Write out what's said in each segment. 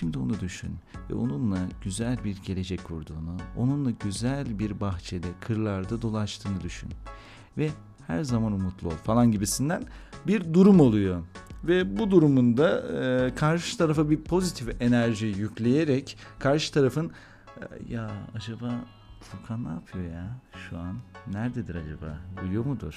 Şimdi onu düşün ve onunla güzel bir gelecek kurduğunu, onunla güzel bir bahçede, kırlarda dolaştığını düşün. Ve her zaman umutlu ol falan gibisinden bir durum oluyor. Ve bu durumunda e, karşı tarafa bir pozitif enerji yükleyerek karşı tarafın e, ya acaba Furkan ne yapıyor ya şu an? Nerededir acaba? Uyuyor mudur?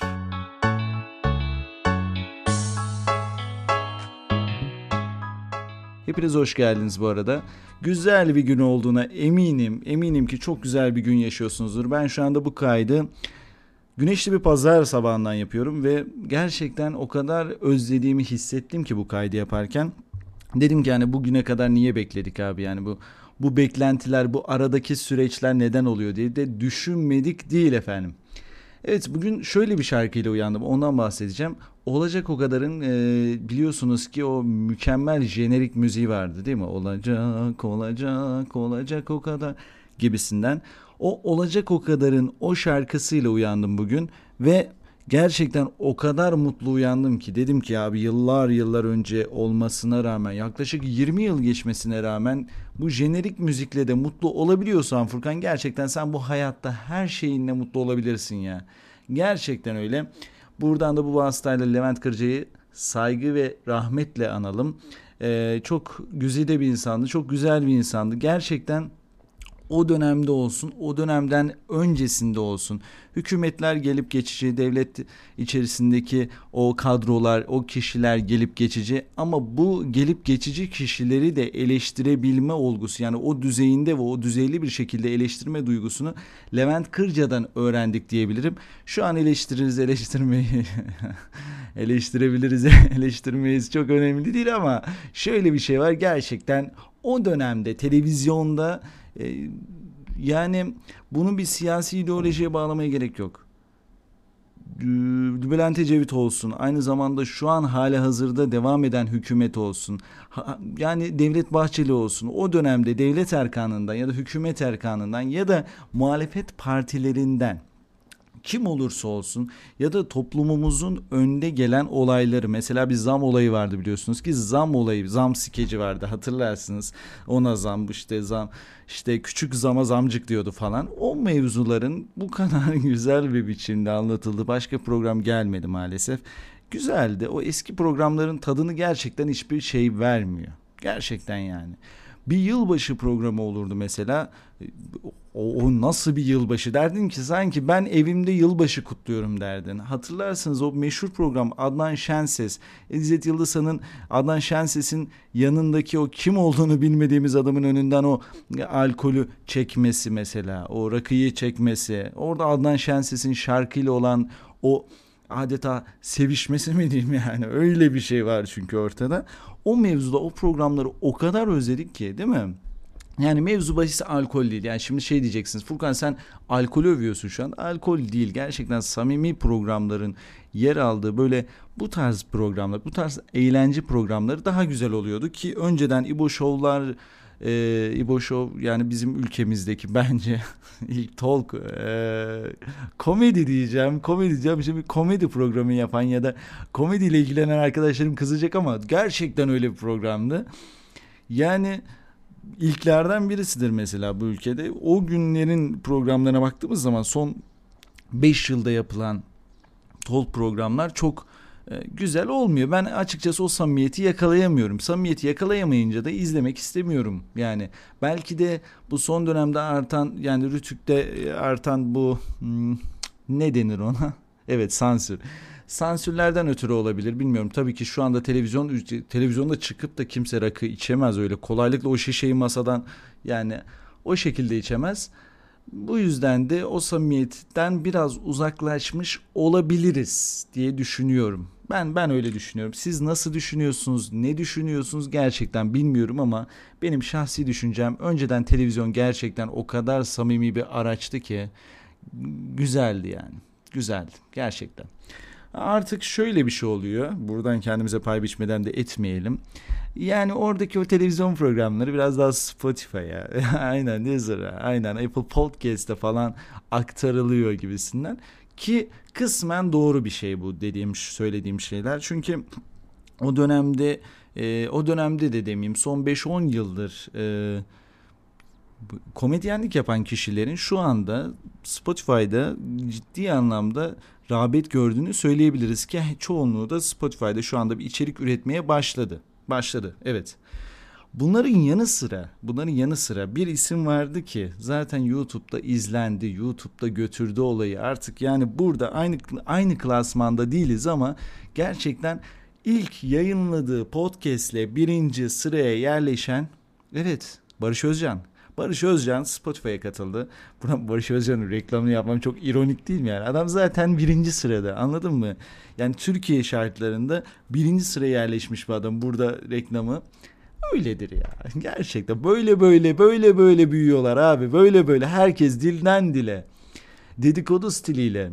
Hepiniz hoş geldiniz bu arada. Güzel bir gün olduğuna eminim. Eminim ki çok güzel bir gün yaşıyorsunuzdur. Ben şu anda bu kaydı güneşli bir pazar sabahından yapıyorum ve gerçekten o kadar özlediğimi hissettim ki bu kaydı yaparken. Dedim ki yani bugüne kadar niye bekledik abi yani bu bu beklentiler, bu aradaki süreçler neden oluyor diye de düşünmedik değil efendim. Evet bugün şöyle bir şarkıyla uyandım ondan bahsedeceğim. Olacak o kadarın e, biliyorsunuz ki o mükemmel jenerik müziği vardı değil mi? Olacak olacak olacak o kadar gibisinden. O olacak o kadarın o şarkısıyla uyandım bugün ve gerçekten o kadar mutlu uyandım ki dedim ki abi yıllar yıllar önce olmasına rağmen yaklaşık 20 yıl geçmesine rağmen bu jenerik müzikle de mutlu olabiliyorsan Furkan gerçekten sen bu hayatta her şeyinle mutlu olabilirsin ya. Gerçekten öyle. Buradan da bu vasıtayla Levent Kırca'yı saygı ve rahmetle analım. Ee, çok güzide bir insandı, çok güzel bir insandı. Gerçekten o dönemde olsun, o dönemden öncesinde olsun. Hükümetler gelip geçici, devlet içerisindeki o kadrolar, o kişiler gelip geçici ama bu gelip geçici kişileri de eleştirebilme olgusu yani o düzeyinde ve o düzeyli bir şekilde eleştirme duygusunu Levent Kırca'dan öğrendik diyebilirim. Şu an eleştiririz, eleştirmeyi eleştirebiliriz, eleştirmeyiz çok önemli değil ama şöyle bir şey var gerçekten o dönemde televizyonda e, yani bunu bir siyasi ideolojiye bağlamaya gerek yok. Bülent Ecevit olsun, aynı zamanda şu an hali hazırda devam eden hükümet olsun, yani Devlet Bahçeli olsun, o dönemde devlet erkanından ya da hükümet erkanından ya da muhalefet partilerinden kim olursa olsun ya da toplumumuzun önde gelen olayları mesela bir zam olayı vardı biliyorsunuz ki zam olayı zam skeci vardı hatırlarsınız. Ona zam işte zam işte küçük zama zamcık diyordu falan. O mevzuların bu kadar güzel bir biçimde anlatıldı başka program gelmedi maalesef. Güzeldi. O eski programların tadını gerçekten hiçbir şey vermiyor. Gerçekten yani bir yılbaşı programı olurdu mesela. O, o nasıl bir yılbaşı derdin ki sanki ben evimde yılbaşı kutluyorum derdin. Hatırlarsınız o meşhur program Adnan Şenses. İzzet Yıldızhan'ın Adnan Şenses'in yanındaki o kim olduğunu bilmediğimiz adamın önünden o alkolü çekmesi mesela. O rakıyı çekmesi. Orada Adnan Şenses'in şarkıyla olan o adeta sevişmesi mi diyeyim yani öyle bir şey var çünkü ortada. O mevzuda o programları o kadar özledik ki değil mi? Yani mevzu bahisi alkol değil. Yani şimdi şey diyeceksiniz. Furkan sen alkolü övüyorsun şu an. Alkol değil. Gerçekten samimi programların yer aldığı böyle bu tarz programlar, bu tarz eğlence programları daha güzel oluyordu ki önceden İbo Show'lar e, İbo yani bizim ülkemizdeki bence ilk talk e, komedi diyeceğim komedi diyeceğim şimdi komedi programı yapan ya da komediyle ilgilenen arkadaşlarım kızacak ama gerçekten öyle bir programdı. Yani ilklerden birisidir mesela bu ülkede. O günlerin programlarına baktığımız zaman son 5 yılda yapılan talk programlar çok güzel olmuyor. Ben açıkçası o samimiyeti yakalayamıyorum. Samimiyeti yakalayamayınca da izlemek istemiyorum. Yani belki de bu son dönemde artan yani Rütük'te e, artan bu hmm, ne denir ona? evet sansür. Sansürlerden ötürü olabilir bilmiyorum. Tabii ki şu anda televizyon televizyonda çıkıp da kimse rakı içemez öyle kolaylıkla o şişeyi masadan yani o şekilde içemez. Bu yüzden de o samimiyetten biraz uzaklaşmış olabiliriz diye düşünüyorum. Ben ben öyle düşünüyorum. Siz nasıl düşünüyorsunuz? Ne düşünüyorsunuz? Gerçekten bilmiyorum ama benim şahsi düşüncem önceden televizyon gerçekten o kadar samimi bir araçtı ki güzeldi yani. Güzeldi gerçekten. Artık şöyle bir şey oluyor. Buradan kendimize pay biçmeden de etmeyelim. Yani oradaki o televizyon programları biraz daha Spotify'a, aynen Deezer'a, aynen Apple Podcast'te falan aktarılıyor gibisinden. Ki kısmen doğru bir şey bu dediğim söylediğim şeyler. Çünkü o dönemde e, o dönemde de demeyeyim son 5-10 yıldır e, komedyenlik yapan kişilerin şu anda Spotify'da ciddi anlamda rağbet gördüğünü söyleyebiliriz ki çoğunluğu da Spotify'da şu anda bir içerik üretmeye başladı. Başladı evet. Bunların yanı sıra, bunların yanı sıra bir isim vardı ki zaten YouTube'da izlendi, YouTube'da götürdü olayı. Artık yani burada aynı aynı klasmanda değiliz ama gerçekten ilk yayınladığı podcast'le birinci sıraya yerleşen evet Barış Özcan. Barış Özcan Spotify'a katıldı. Buradan Barış Özcan'ın reklamını yapmam çok ironik değil mi yani? Adam zaten birinci sırada anladın mı? Yani Türkiye şartlarında birinci sıraya yerleşmiş bir adam burada reklamı. Öyledir ya. Gerçekten böyle böyle böyle böyle büyüyorlar abi. Böyle böyle herkes dilden dile. Dedikodu stiliyle.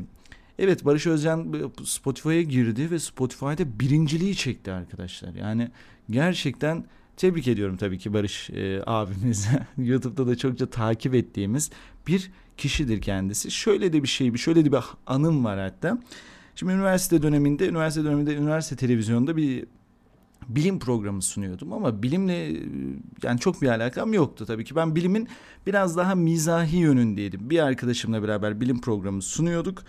Evet Barış Özcan Spotify'a girdi ve Spotify'da birinciliği çekti arkadaşlar. Yani gerçekten tebrik ediyorum tabii ki Barış e, abimize. YouTube'da da çokça takip ettiğimiz bir kişidir kendisi. Şöyle de bir şey, şöyle de bir anım var hatta. Şimdi üniversite döneminde, üniversite döneminde üniversite televizyonda bir bilim programı sunuyordum ama bilimle yani çok bir alakam yoktu tabii ki. Ben bilimin biraz daha mizahi yönündeydim. Bir arkadaşımla beraber bilim programı sunuyorduk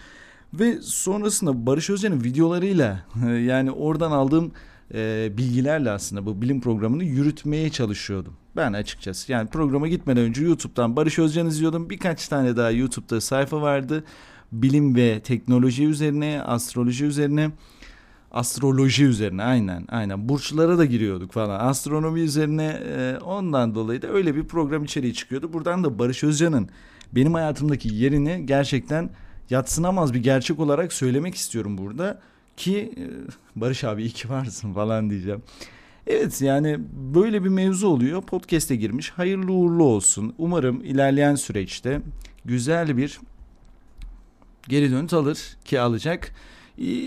ve sonrasında Barış Özcan'ın videolarıyla yani oradan aldığım e, bilgilerle aslında bu bilim programını yürütmeye çalışıyordum. Ben açıkçası yani programa gitmeden önce YouTube'dan Barış Özcan izliyordum. Birkaç tane daha YouTube'da sayfa vardı. Bilim ve teknoloji üzerine, astroloji üzerine astroloji üzerine aynen aynen burçlara da giriyorduk falan astronomi üzerine e, ondan dolayı da öyle bir program içeriği çıkıyordu. Buradan da Barış Özcan'ın benim hayatımdaki yerini gerçekten yatsınamaz bir gerçek olarak söylemek istiyorum burada ki e, Barış abi iyi ki varsın falan diyeceğim. Evet yani böyle bir mevzu oluyor. Podcast'e girmiş. Hayırlı uğurlu olsun. Umarım ilerleyen süreçte güzel bir geri dönüt alır ki alacak.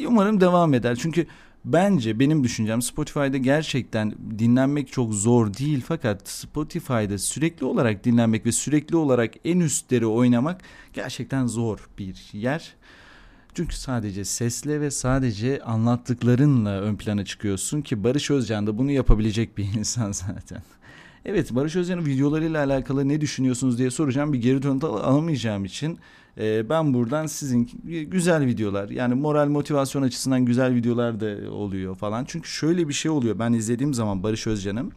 Umarım devam eder. Çünkü bence benim düşüncem Spotify'da gerçekten dinlenmek çok zor değil fakat Spotify'da sürekli olarak dinlenmek ve sürekli olarak en üstleri oynamak gerçekten zor bir yer. Çünkü sadece sesle ve sadece anlattıklarınla ön plana çıkıyorsun ki Barış Özcan da bunu yapabilecek bir insan zaten. Evet Barış Özcan'ın videolarıyla alakalı ne düşünüyorsunuz diye soracağım. Bir geri dönüt alamayacağım için e, ben buradan sizin güzel videolar yani moral motivasyon açısından güzel videolar da oluyor falan. Çünkü şöyle bir şey oluyor ben izlediğim zaman Barış Özcan'ın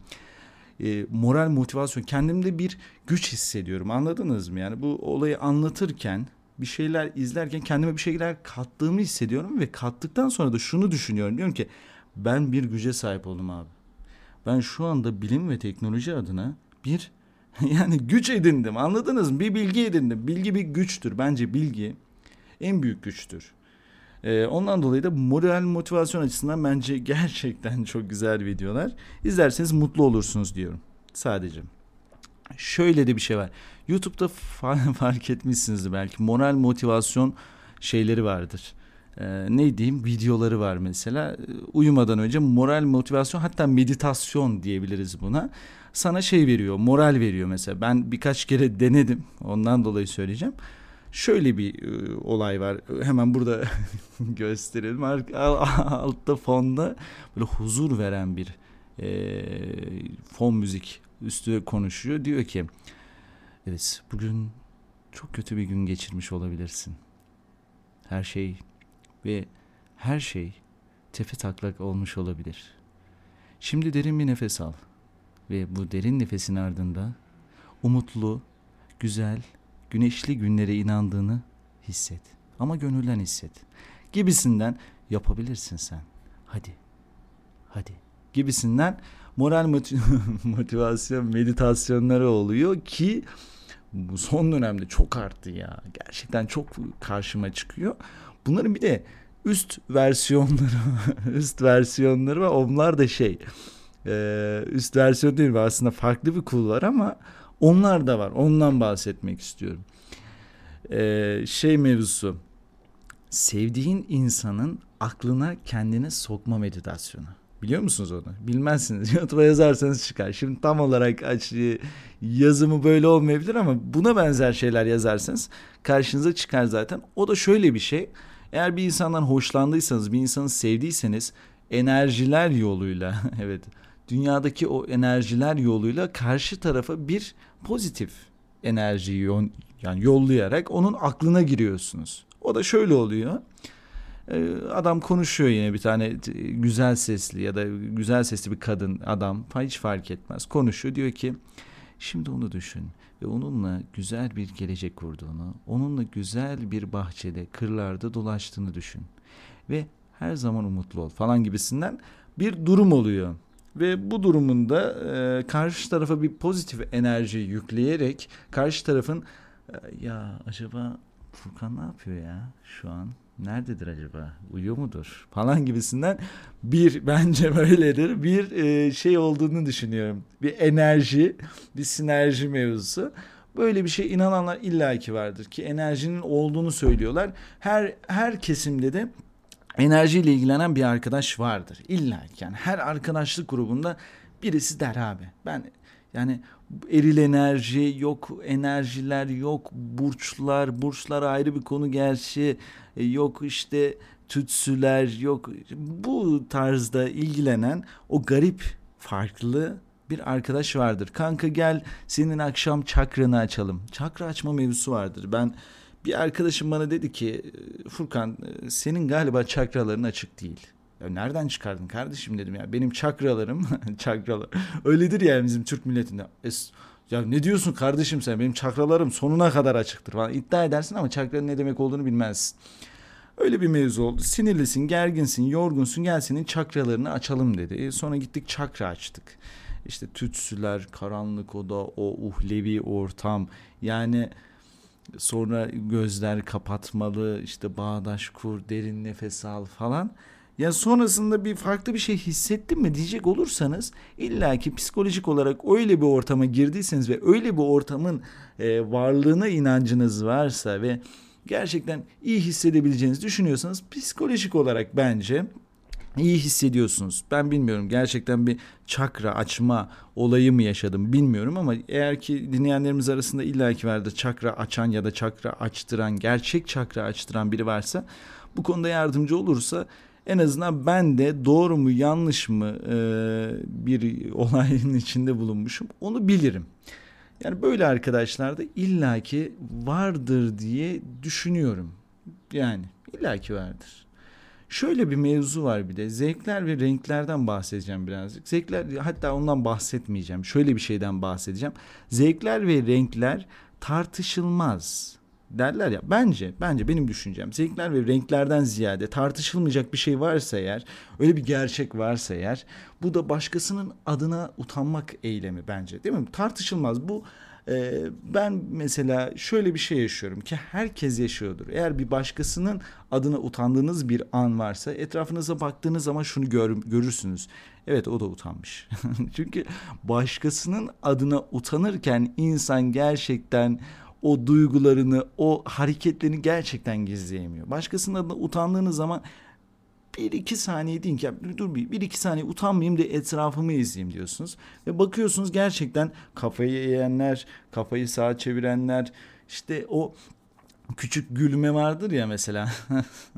e, moral motivasyon kendimde bir güç hissediyorum anladınız mı? Yani bu olayı anlatırken bir şeyler izlerken kendime bir şeyler kattığımı hissediyorum ve kattıktan sonra da şunu düşünüyorum. Diyorum ki ben bir güce sahip oldum abi. Ben şu anda bilim ve teknoloji adına bir yani güç edindim anladınız mı? Bir bilgi edindim. Bilgi bir güçtür. Bence bilgi en büyük güçtür. Ee, ondan dolayı da moral motivasyon açısından bence gerçekten çok güzel videolar. İzlerseniz mutlu olursunuz diyorum. Sadece. Şöyle de bir şey var. YouTube'da fark etmişsinizdir belki. Moral motivasyon şeyleri vardır. Ee, ne diyeyim? Videoları var mesela. Uyumadan önce moral motivasyon hatta meditasyon diyebiliriz buna. Sana şey veriyor moral veriyor mesela. Ben birkaç kere denedim. Ondan dolayı söyleyeceğim. Şöyle bir e, olay var. Hemen burada gösterelim. Altta fonda böyle huzur veren bir e, fon müzik üstüne konuşuyor. Diyor ki evet bugün çok kötü bir gün geçirmiş olabilirsin. Her şey ve her şey tefe taklak olmuş olabilir. Şimdi derin bir nefes al ve bu derin nefesin ardında umutlu, güzel, güneşli günlere inandığını hisset. Ama gönülden hisset. Gibisinden yapabilirsin sen. Hadi. Hadi. Gibisinden moral motivasyon meditasyonları oluyor ki bu son dönemde çok arttı ya. Gerçekten çok karşıma çıkıyor. Bunların bir de üst versiyonları üst versiyonları var. Onlar da şey e, üst versiyon değil mi? Aslında farklı bir kul var ama onlar da var. Ondan bahsetmek istiyorum. E, şey mevzusu sevdiğin insanın aklına kendine sokma meditasyonu. Biliyor musunuz onu? Bilmezsiniz. YouTube'a yazarsanız çıkar. Şimdi tam olarak aç, yazımı böyle olmayabilir ama buna benzer şeyler yazarsanız karşınıza çıkar zaten. O da şöyle bir şey. Eğer bir insandan hoşlandıysanız, bir insanı sevdiyseniz enerjiler yoluyla evet dünyadaki o enerjiler yoluyla karşı tarafa bir pozitif enerjiyi yani yollayarak onun aklına giriyorsunuz. O da şöyle oluyor. Ee, adam konuşuyor yine bir tane güzel sesli ya da güzel sesli bir kadın adam hiç fark etmez konuşuyor diyor ki şimdi onu düşün ve onunla güzel bir gelecek kurduğunu onunla güzel bir bahçede kırlarda dolaştığını düşün ve her zaman umutlu ol falan gibisinden bir durum oluyor. Ve bu durumunda e, karşı tarafa bir pozitif enerji yükleyerek karşı tarafın e, ya acaba Furkan ne yapıyor ya şu an nerededir acaba? Uyuyor mudur? Falan gibisinden bir bence böyledir. Bir e, şey olduğunu düşünüyorum. Bir enerji bir sinerji mevzusu. Böyle bir şey inananlar illaki vardır ki enerjinin olduğunu söylüyorlar. Her her kesimde de enerjiyle ilgilenen bir arkadaş vardır. İlla yani her arkadaşlık grubunda birisi der abi. Ben yani eril enerji yok, enerjiler yok, burçlar, burçlar ayrı bir konu gerçi. E, yok işte tütsüler yok. Bu tarzda ilgilenen o garip farklı bir arkadaş vardır. Kanka gel senin akşam çakranı açalım. Çakra açma mevzusu vardır. Ben bir arkadaşım bana dedi ki Furkan senin galiba çakraların açık değil. Ya nereden çıkardın kardeşim dedim ya. Benim çakralarım çakralar öyledir ya bizim Türk milletinde. Es, ya ne diyorsun kardeşim sen benim çakralarım sonuna kadar açıktır falan iddia edersin ama çakranın ne demek olduğunu bilmezsin. Öyle bir mevzu oldu. Sinirlisin, gerginsin, yorgunsun. Gel senin çakralarını açalım dedi. Sonra gittik çakra açtık. İşte tütsüler, karanlık oda, o uhlevi ortam. Yani Sonra gözler kapatmalı, işte bağdaş kur, derin nefes al falan. Ya sonrasında bir farklı bir şey hissettin mi diyecek olursanız illaki psikolojik olarak öyle bir ortama girdiyseniz ve öyle bir ortamın e, varlığına inancınız varsa ve gerçekten iyi hissedebileceğinizi düşünüyorsanız psikolojik olarak bence iyi hissediyorsunuz. Ben bilmiyorum gerçekten bir çakra açma olayı mı yaşadım bilmiyorum ama eğer ki dinleyenlerimiz arasında illaki vardır çakra açan ya da çakra açtıran, gerçek çakra açtıran biri varsa bu konuda yardımcı olursa en azından ben de doğru mu yanlış mı e, bir olayın içinde bulunmuşum onu bilirim. Yani böyle arkadaşlar da illaki vardır diye düşünüyorum. Yani illaki vardır. Şöyle bir mevzu var bir de zevkler ve renklerden bahsedeceğim birazcık. Zevkler hatta ondan bahsetmeyeceğim. Şöyle bir şeyden bahsedeceğim. Zevkler ve renkler tartışılmaz derler ya bence bence benim düşüncem zevkler ve renklerden ziyade tartışılmayacak bir şey varsa eğer öyle bir gerçek varsa eğer bu da başkasının adına utanmak eylemi bence değil mi tartışılmaz bu ee, ben mesela şöyle bir şey yaşıyorum ki herkes yaşıyordur. Eğer bir başkasının adına utandığınız bir an varsa etrafınıza baktığınız zaman şunu gör, görürsünüz. Evet o da utanmış. Çünkü başkasının adına utanırken insan gerçekten o duygularını, o hareketlerini gerçekten gizleyemiyor. Başkasının adına utandığınız zaman bir iki saniye deyin ki dur bir, bir iki saniye utanmayayım da etrafımı izleyeyim diyorsunuz. Ve bakıyorsunuz gerçekten kafayı eğenler, kafayı sağa çevirenler işte o küçük gülme vardır ya mesela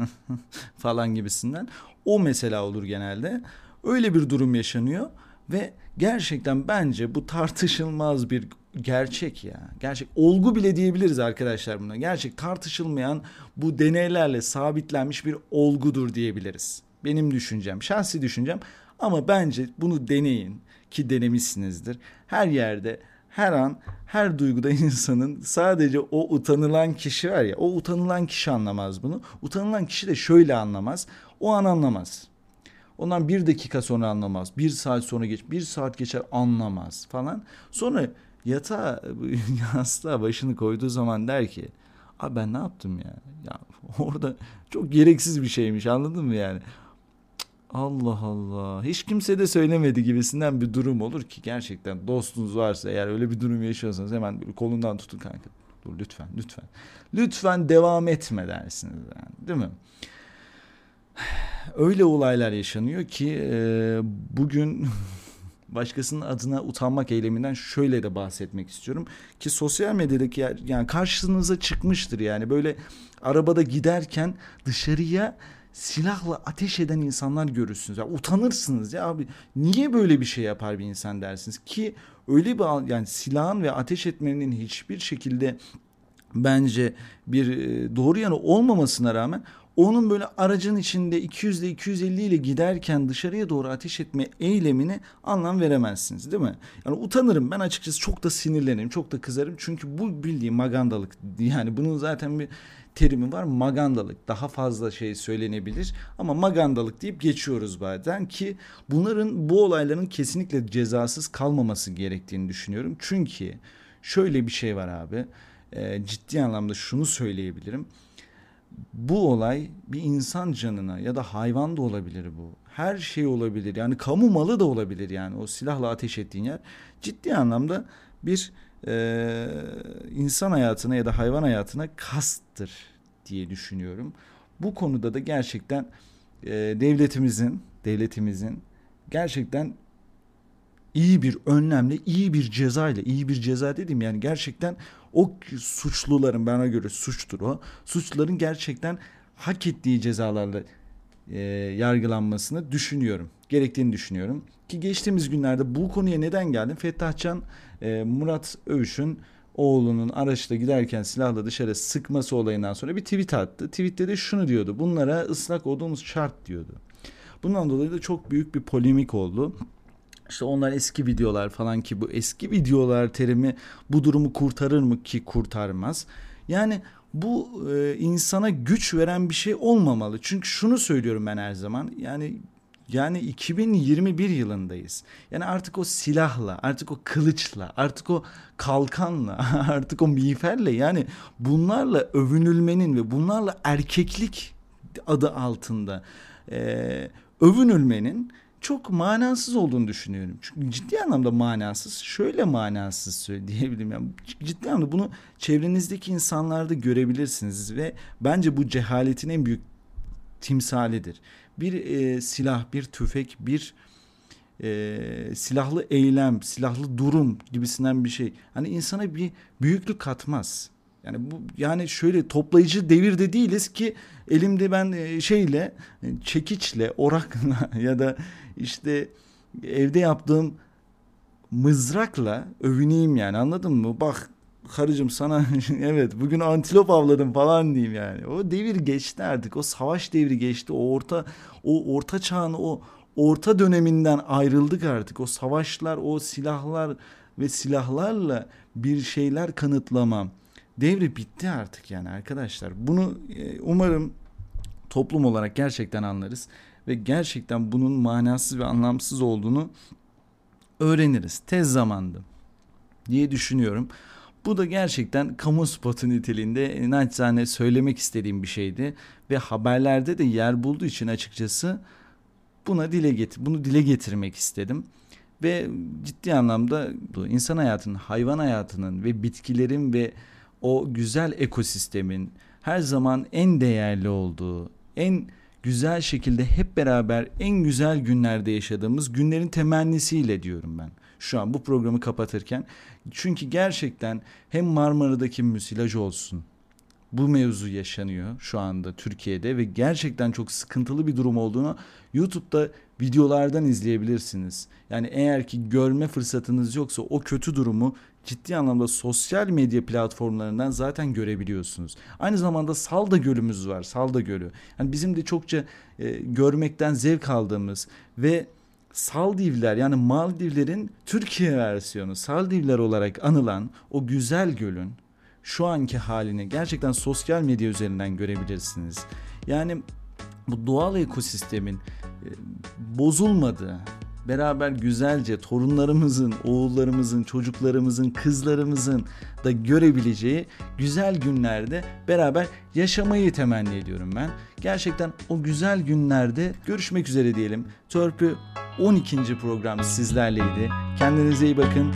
falan gibisinden. O mesela olur genelde. Öyle bir durum yaşanıyor ve gerçekten bence bu tartışılmaz bir gerçek ya. Gerçek olgu bile diyebiliriz arkadaşlar buna. Gerçek tartışılmayan bu deneylerle sabitlenmiş bir olgudur diyebiliriz. Benim düşüncem, şahsi düşüncem ama bence bunu deneyin ki denemişsinizdir. Her yerde her an her duyguda insanın sadece o utanılan kişi var ya o utanılan kişi anlamaz bunu. Utanılan kişi de şöyle anlamaz. O an anlamaz. Ondan bir dakika sonra anlamaz. Bir saat sonra geç, bir saat geçer anlamaz falan. Sonra yatağa yastığa başını koyduğu zaman der ki abi ben ne yaptım ya? Ya orada çok gereksiz bir şeymiş anladın mı yani? Allah Allah. Hiç kimse de söylemedi gibisinden bir durum olur ki gerçekten dostunuz varsa eğer öyle bir durum yaşıyorsanız hemen bir kolundan tutun kanka. Dur lütfen lütfen. Lütfen devam etme dersiniz yani değil mi? Öyle olaylar yaşanıyor ki e, bugün başkasının adına utanmak eyleminden şöyle de bahsetmek istiyorum ki sosyal medyadaki yani karşınıza çıkmıştır yani. Böyle arabada giderken dışarıya silahla ateş eden insanlar görürsünüz. Ya utanırsınız ya abi. Niye böyle bir şey yapar bir insan dersiniz? Ki öyle bir yani silahın ve ateş etmenin hiçbir şekilde bence bir e, doğru yanı olmamasına rağmen onun böyle aracın içinde 200 ile 250 ile giderken dışarıya doğru ateş etme eylemini anlam veremezsiniz değil mi? Yani utanırım. Ben açıkçası çok da sinirlenirim çok da kızarım. Çünkü bu bildiğim magandalık yani bunun zaten bir terimi var. Magandalık. Daha fazla şey söylenebilir. Ama magandalık deyip geçiyoruz bazen ki bunların bu olayların kesinlikle cezasız kalmaması gerektiğini düşünüyorum. Çünkü şöyle bir şey var abi. E, ciddi anlamda şunu söyleyebilirim bu olay bir insan canına ya da hayvan da olabilir bu. Her şey olabilir. Yani kamu malı da olabilir yani o silahla ateş ettiğin yer. Ciddi anlamda bir e, insan hayatına ya da hayvan hayatına kasttır diye düşünüyorum. Bu konuda da gerçekten e, devletimizin devletimizin gerçekten iyi bir önlemle, iyi bir ceza ile, iyi bir ceza dedim yani gerçekten o suçluların bana göre suçtur o. Suçluların gerçekten hak ettiği cezalarla e, yargılanmasını düşünüyorum. Gerektiğini düşünüyorum. Ki geçtiğimiz günlerde bu konuya neden geldim? Fettahcan e, Murat Övüş'ün oğlunun araçta giderken silahla dışarı sıkması olayından sonra bir tweet attı. Tweette de şunu diyordu. Bunlara ıslak odamız şart diyordu. Bundan dolayı da çok büyük bir polemik oldu. İşte onlar eski videolar falan ki bu eski videolar terimi bu durumu kurtarır mı ki kurtarmaz. Yani bu e, insana güç veren bir şey olmamalı. Çünkü şunu söylüyorum ben her zaman. Yani yani 2021 yılındayız. Yani artık o silahla, artık o kılıçla, artık o kalkanla, artık o miğferle yani bunlarla övünülmenin ve bunlarla erkeklik adı altında e, övünülmenin çok manasız olduğunu düşünüyorum. Çünkü ciddi anlamda manasız. Şöyle manasız diyebilirim. Yani ciddi anlamda bunu çevrenizdeki insanlarda görebilirsiniz ve bence bu cehaletin en büyük timsalidir. Bir e, silah, bir tüfek, bir e, silahlı eylem, silahlı durum gibisinden bir şey. Hani insana bir büyüklük katmaz. Yani bu yani şöyle toplayıcı devirde değiliz ki elimde ben e, şeyle e, çekiçle, orakla ya da işte evde yaptığım mızrakla övüneyim yani anladın mı? Bak karıcığım sana evet bugün antilop avladım falan diyeyim yani. O devir geçti artık. O savaş devri geçti. O orta o orta çağın o orta döneminden ayrıldık artık. O savaşlar, o silahlar ve silahlarla bir şeyler kanıtlamam devri bitti artık yani arkadaşlar. Bunu e, umarım toplum olarak gerçekten anlarız ve gerçekten bunun manasız ve anlamsız olduğunu öğreniriz tez zamanda diye düşünüyorum. Bu da gerçekten kamu spotu niteliğinde naçizane söylemek istediğim bir şeydi ve haberlerde de yer bulduğu için açıkçası buna dile getir bunu dile getirmek istedim. Ve ciddi anlamda bu insan hayatının, hayvan hayatının ve bitkilerin ve o güzel ekosistemin her zaman en değerli olduğu, en güzel şekilde hep beraber en güzel günlerde yaşadığımız günlerin temennisiyle diyorum ben. Şu an bu programı kapatırken. Çünkü gerçekten hem Marmara'daki müsilaj olsun. Bu mevzu yaşanıyor şu anda Türkiye'de ve gerçekten çok sıkıntılı bir durum olduğunu YouTube'da videolardan izleyebilirsiniz. Yani eğer ki görme fırsatınız yoksa o kötü durumu ciddi anlamda sosyal medya platformlarından zaten görebiliyorsunuz. Aynı zamanda Salda Gölü'müz var. Salda Gölü. Yani bizim de çokça e, görmekten zevk aldığımız ve Saldivler yani Maldivlerin Türkiye versiyonu Saldivler olarak anılan o güzel gölün şu anki halini gerçekten sosyal medya üzerinden görebilirsiniz. Yani bu doğal ekosistemin e, bozulmadığı, beraber güzelce torunlarımızın, oğullarımızın, çocuklarımızın, kızlarımızın da görebileceği güzel günlerde beraber yaşamayı temenni ediyorum ben. Gerçekten o güzel günlerde görüşmek üzere diyelim. Törpü 12. program sizlerleydi. Kendinize iyi bakın.